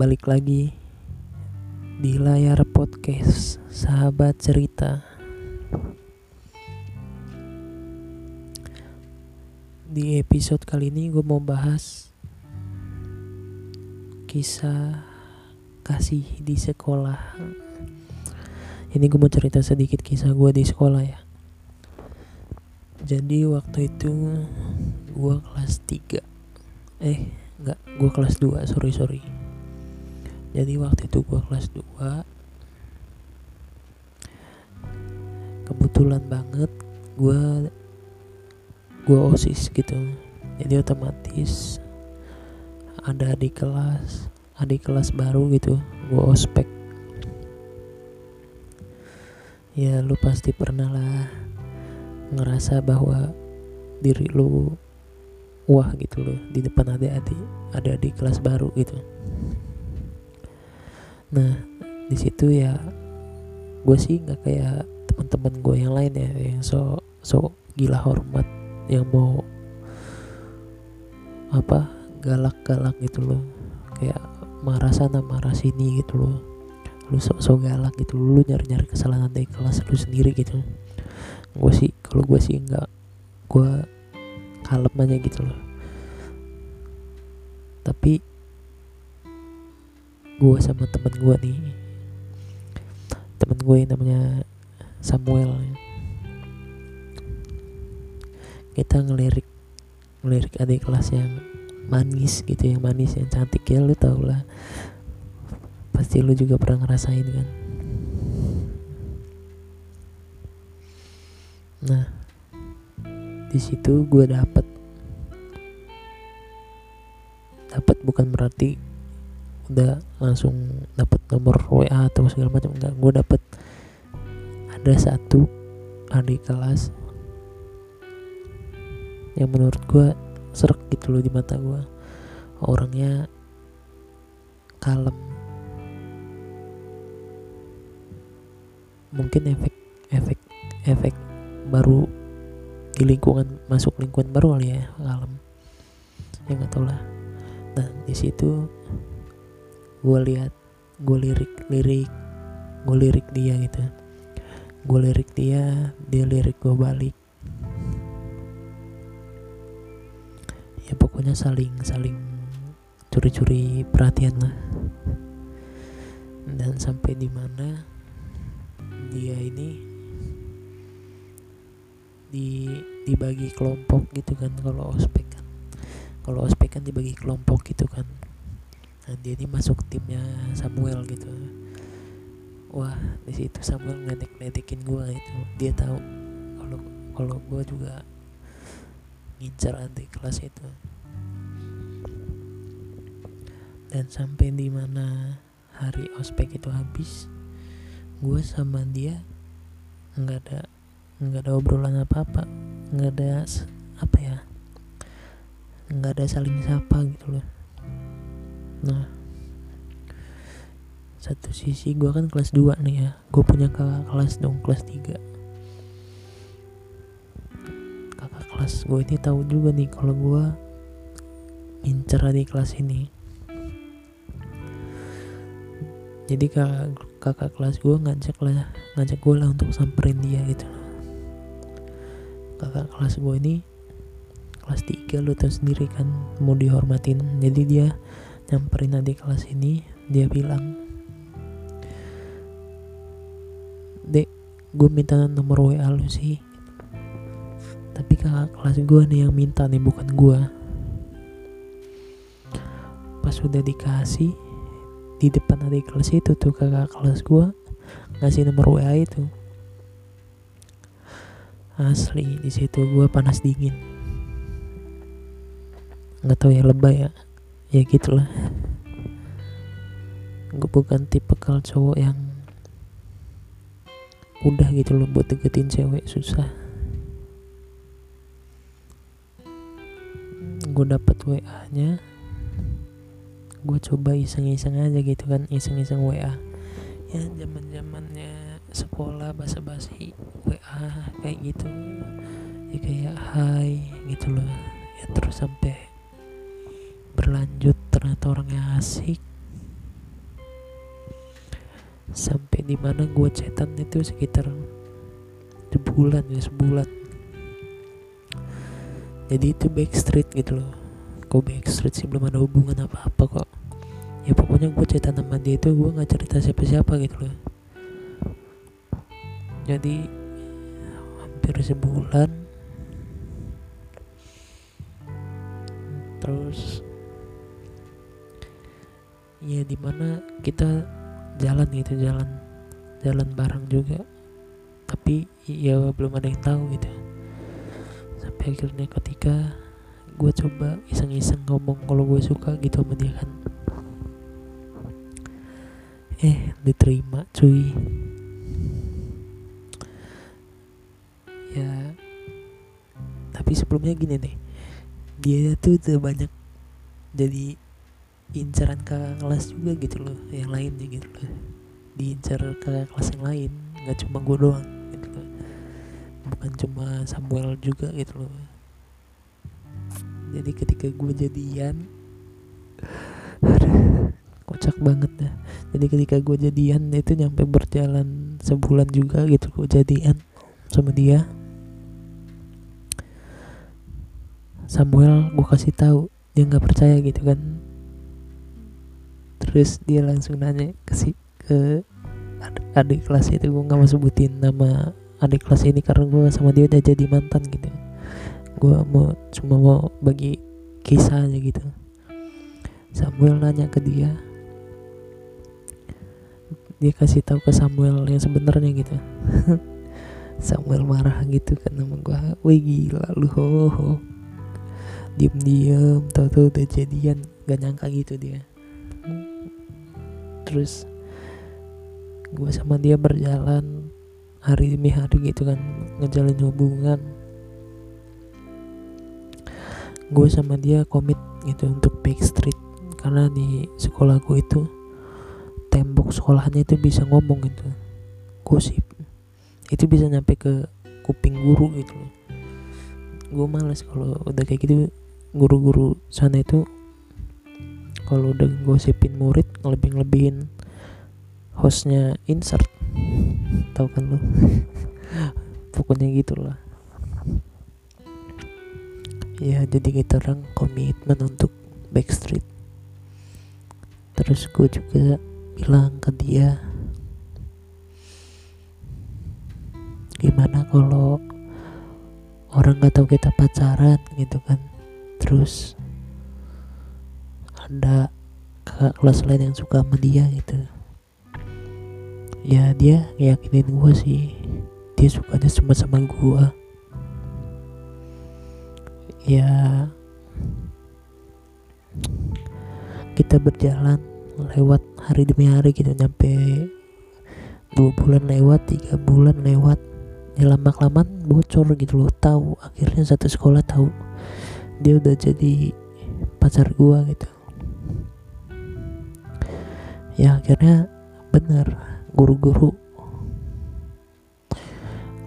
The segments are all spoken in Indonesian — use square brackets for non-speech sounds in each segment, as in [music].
balik lagi di layar podcast sahabat cerita. Di episode kali ini gue mau bahas kisah kasih di sekolah. Ini gue mau cerita sedikit kisah gue di sekolah ya. Jadi waktu itu gue kelas 3 eh enggak gue kelas 2 sorry sorry jadi waktu itu gue kelas 2 kebetulan banget gue gue osis gitu. Jadi otomatis ada di kelas adik kelas baru gitu gue ospek. Ya lu pasti pernah lah ngerasa bahwa diri lu wah gitu loh di depan adik-adik ada di kelas baru gitu nah di situ ya gue sih nggak kayak teman-teman gue yang lain ya yang so so gila hormat yang mau apa galak-galak gitu loh. Kayak marah sana marah sini gitu loh. Lu sok-sok galak gitu lu nyari-nyari kesalahan dari kelas lu sendiri gitu. Gue sih kalau gue sih nggak gue kalem aja gitu loh. Tapi gue sama temen gue nih. Temen gue yang namanya Samuel. Kita ngelirik ngelirik adik kelas yang manis gitu yang manis yang cantik. Ya lu tau lah. Pasti lu juga pernah ngerasain kan. Nah di situ gue dapet. Dapat bukan berarti udah langsung dapat nomor WA atau segala macam enggak. Gue dapet ada satu adik kelas yang menurut gue serak gitu loh di mata gue orangnya kalem. Mungkin efek efek efek baru di lingkungan masuk lingkungan baru kali ya kalem. Ya nggak tau lah. Nah di situ gue lihat gue lirik lirik gue lirik dia gitu. Gue lirik dia dia lirik gue balik. Ya pokoknya saling saling curi-curi perhatian lah. Dan sampai di mana dia ini di dibagi kelompok gitu kan kalau ospek kan. Kalau ospek kan dibagi kelompok gitu kan nah dia ini masuk timnya Samuel gitu. Wah di situ Samuel ngedek ngedekin gue itu dia tahu kalau kalau gue juga ngincar adik kelas itu. Dan sampai di mana hari ospek itu habis gue sama dia nggak ada nggak ada obrolan apa apa nggak ada apa ya nggak ada saling sapa gitu loh satu sisi gue kan kelas 2 nih ya. Gue punya kakak kelas dong kelas 3 kakak kelas gue ini tahu juga nih kalau gue incer di kelas ini. Jadi kakak, kakak kelas gue ngajak lah ngajak gue lah untuk samperin dia gitu. Kakak kelas gue ini kelas 3 lu tau sendiri kan mau dihormatin. Jadi dia nyamperin adik kelas ini dia bilang gue minta nomor WA lu sih. Tapi kakak kelas gue nih yang minta nih bukan gue pas udah dikasih di depan adik kelas itu tuh kakak kelas gue ngasih nomor WA itu. Asli di situ gue panas dingin. Nggak tahu ya lebay ya. Ya gitulah. Gue bukan tipe cowok yang udah gitu loh buat deketin cewek susah. Gue dapet WA nya gue coba iseng-iseng aja gitu kan iseng-iseng WA ya zaman zamannya sekolah basa-basi WA kayak gitu. Ya kayak hai gitu loh. Ya terus sampai berlanjut ternyata orangnya asik. Sampai di mana gue chatan itu sekitar sebulan ya sebulan. Jadi itu backstreet gitu loh. Kok backstreet sih belum ada hubungan apa-apa kok. Ya pokoknya gue chatan sama dia itu gue nggak cerita siapa-siapa gitu loh. Jadi hampir sebulan. Terus ya di mana kita jalan gitu jalan jalan bareng juga. Tapi ya belum ada yang tahu gitu. Sampai akhirnya ketika gue coba iseng-iseng ngomong kalau gue suka gitu sama dia kan. Eh diterima cuy. Ya tapi sebelumnya gini nih dia tuh udah banyak jadi incaran kakak kelas juga gitu loh yang lainnya gitu loh diincar kakak kelas yang lain nggak cuma gue doang gitu loh. Bukan cuma Samuel juga gitu loh. Jadi ketika gue jadian [laughs] kocak banget dah. Jadi ketika gue jadian itu nyampe berjalan sebulan juga gitu gue jadian sama dia. Samuel gue kasih tahu dia nggak percaya gitu kan. Terus dia langsung nanya ke si ke adik, kelas itu gue nggak mau sebutin nama adik kelas ini karena gue sama dia udah jadi mantan gitu. Gue mau cuma mau bagi kisah aja gitu. Samuel nanya ke dia. Dia kasih tahu ke Samuel yang sebenarnya gitu. [laughs] Samuel marah gitu kan sama gue wih gila lu ho, ho. Diem diem tau tau udah jadian. Gak nyangka gitu dia. Terus gue sama dia berjalan hari demi hari gitu kan ngejalin hubungan. Gue sama dia komit gitu untuk backstreet karena di sekolah gue itu tembok sekolahnya itu bisa ngomong gitu gosip. Itu bisa nyampe ke kuping guru gitu. Gue males kalau udah kayak gitu guru-guru sana itu kalau udah gosipin murid lebih lebihin hostnya insert. Tau kan lo [laughs] pokoknya gitulah. Ya jadi kita orang komitmen untuk backstreet. Terus gue juga bilang ke dia gimana kalau orang nggak tahu kita pacaran? Gitu kan. Terus ada kakak kelas lain yang suka sama dia gitu ya dia yakinin gue sih. Dia sukanya cuma sama gue ya kita berjalan lewat hari demi hari gitu nyampe dua bulan lewat tiga bulan lewat. Ya lama kelamaan bocor gitu loh tahu. Akhirnya satu sekolah tahu dia udah jadi pacar gua gitu. Ya akhirnya bener guru-guru.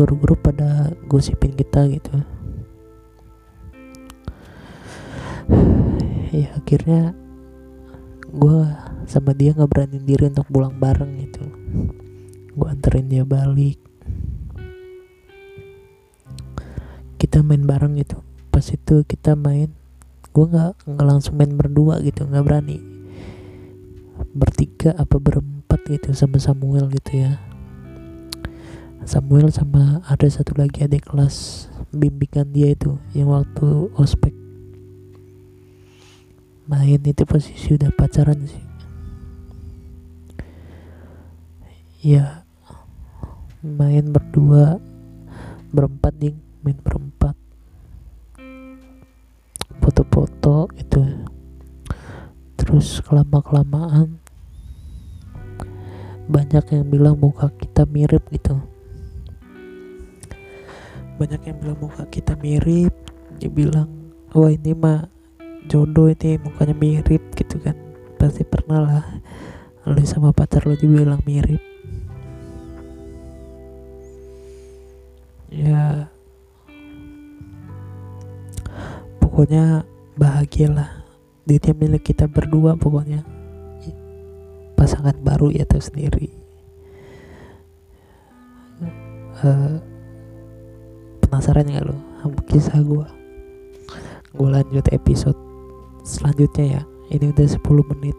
Guru-guru pada gosipin kita gitu. Ya akhirnya gue sama dia nggak berani diri untuk pulang bareng gitu. Gue anterin dia balik. Kita main bareng gitu. Pas itu kita main gue nggak nggak langsung main berdua gitu nggak berani. Bertiga apa berempat gitu sama Samuel gitu ya. Samuel sama ada satu lagi adik kelas bimbingan dia itu yang waktu ospek. Main itu posisi udah pacaran sih. Ya main berdua berempat ding main berempat. Foto-foto itu terus kelama kelamaan banyak yang bilang muka kita mirip gitu. Banyak yang bilang muka kita mirip. Dia bilang wah ini mah jodoh ini mukanya mirip gitu kan. Pasti pernah lah. Lu sama pacar lo juga bilang mirip. Ya. Pokoknya bahagialah. Dia milik kita berdua pokoknya pasangan baru ya tahu sendiri. Uh, penasaran nggak lo kisah gue gue lanjut episode selanjutnya ya. Ini udah 10 menit.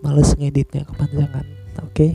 Males ngeditnya kepanjangan. Oke? okay?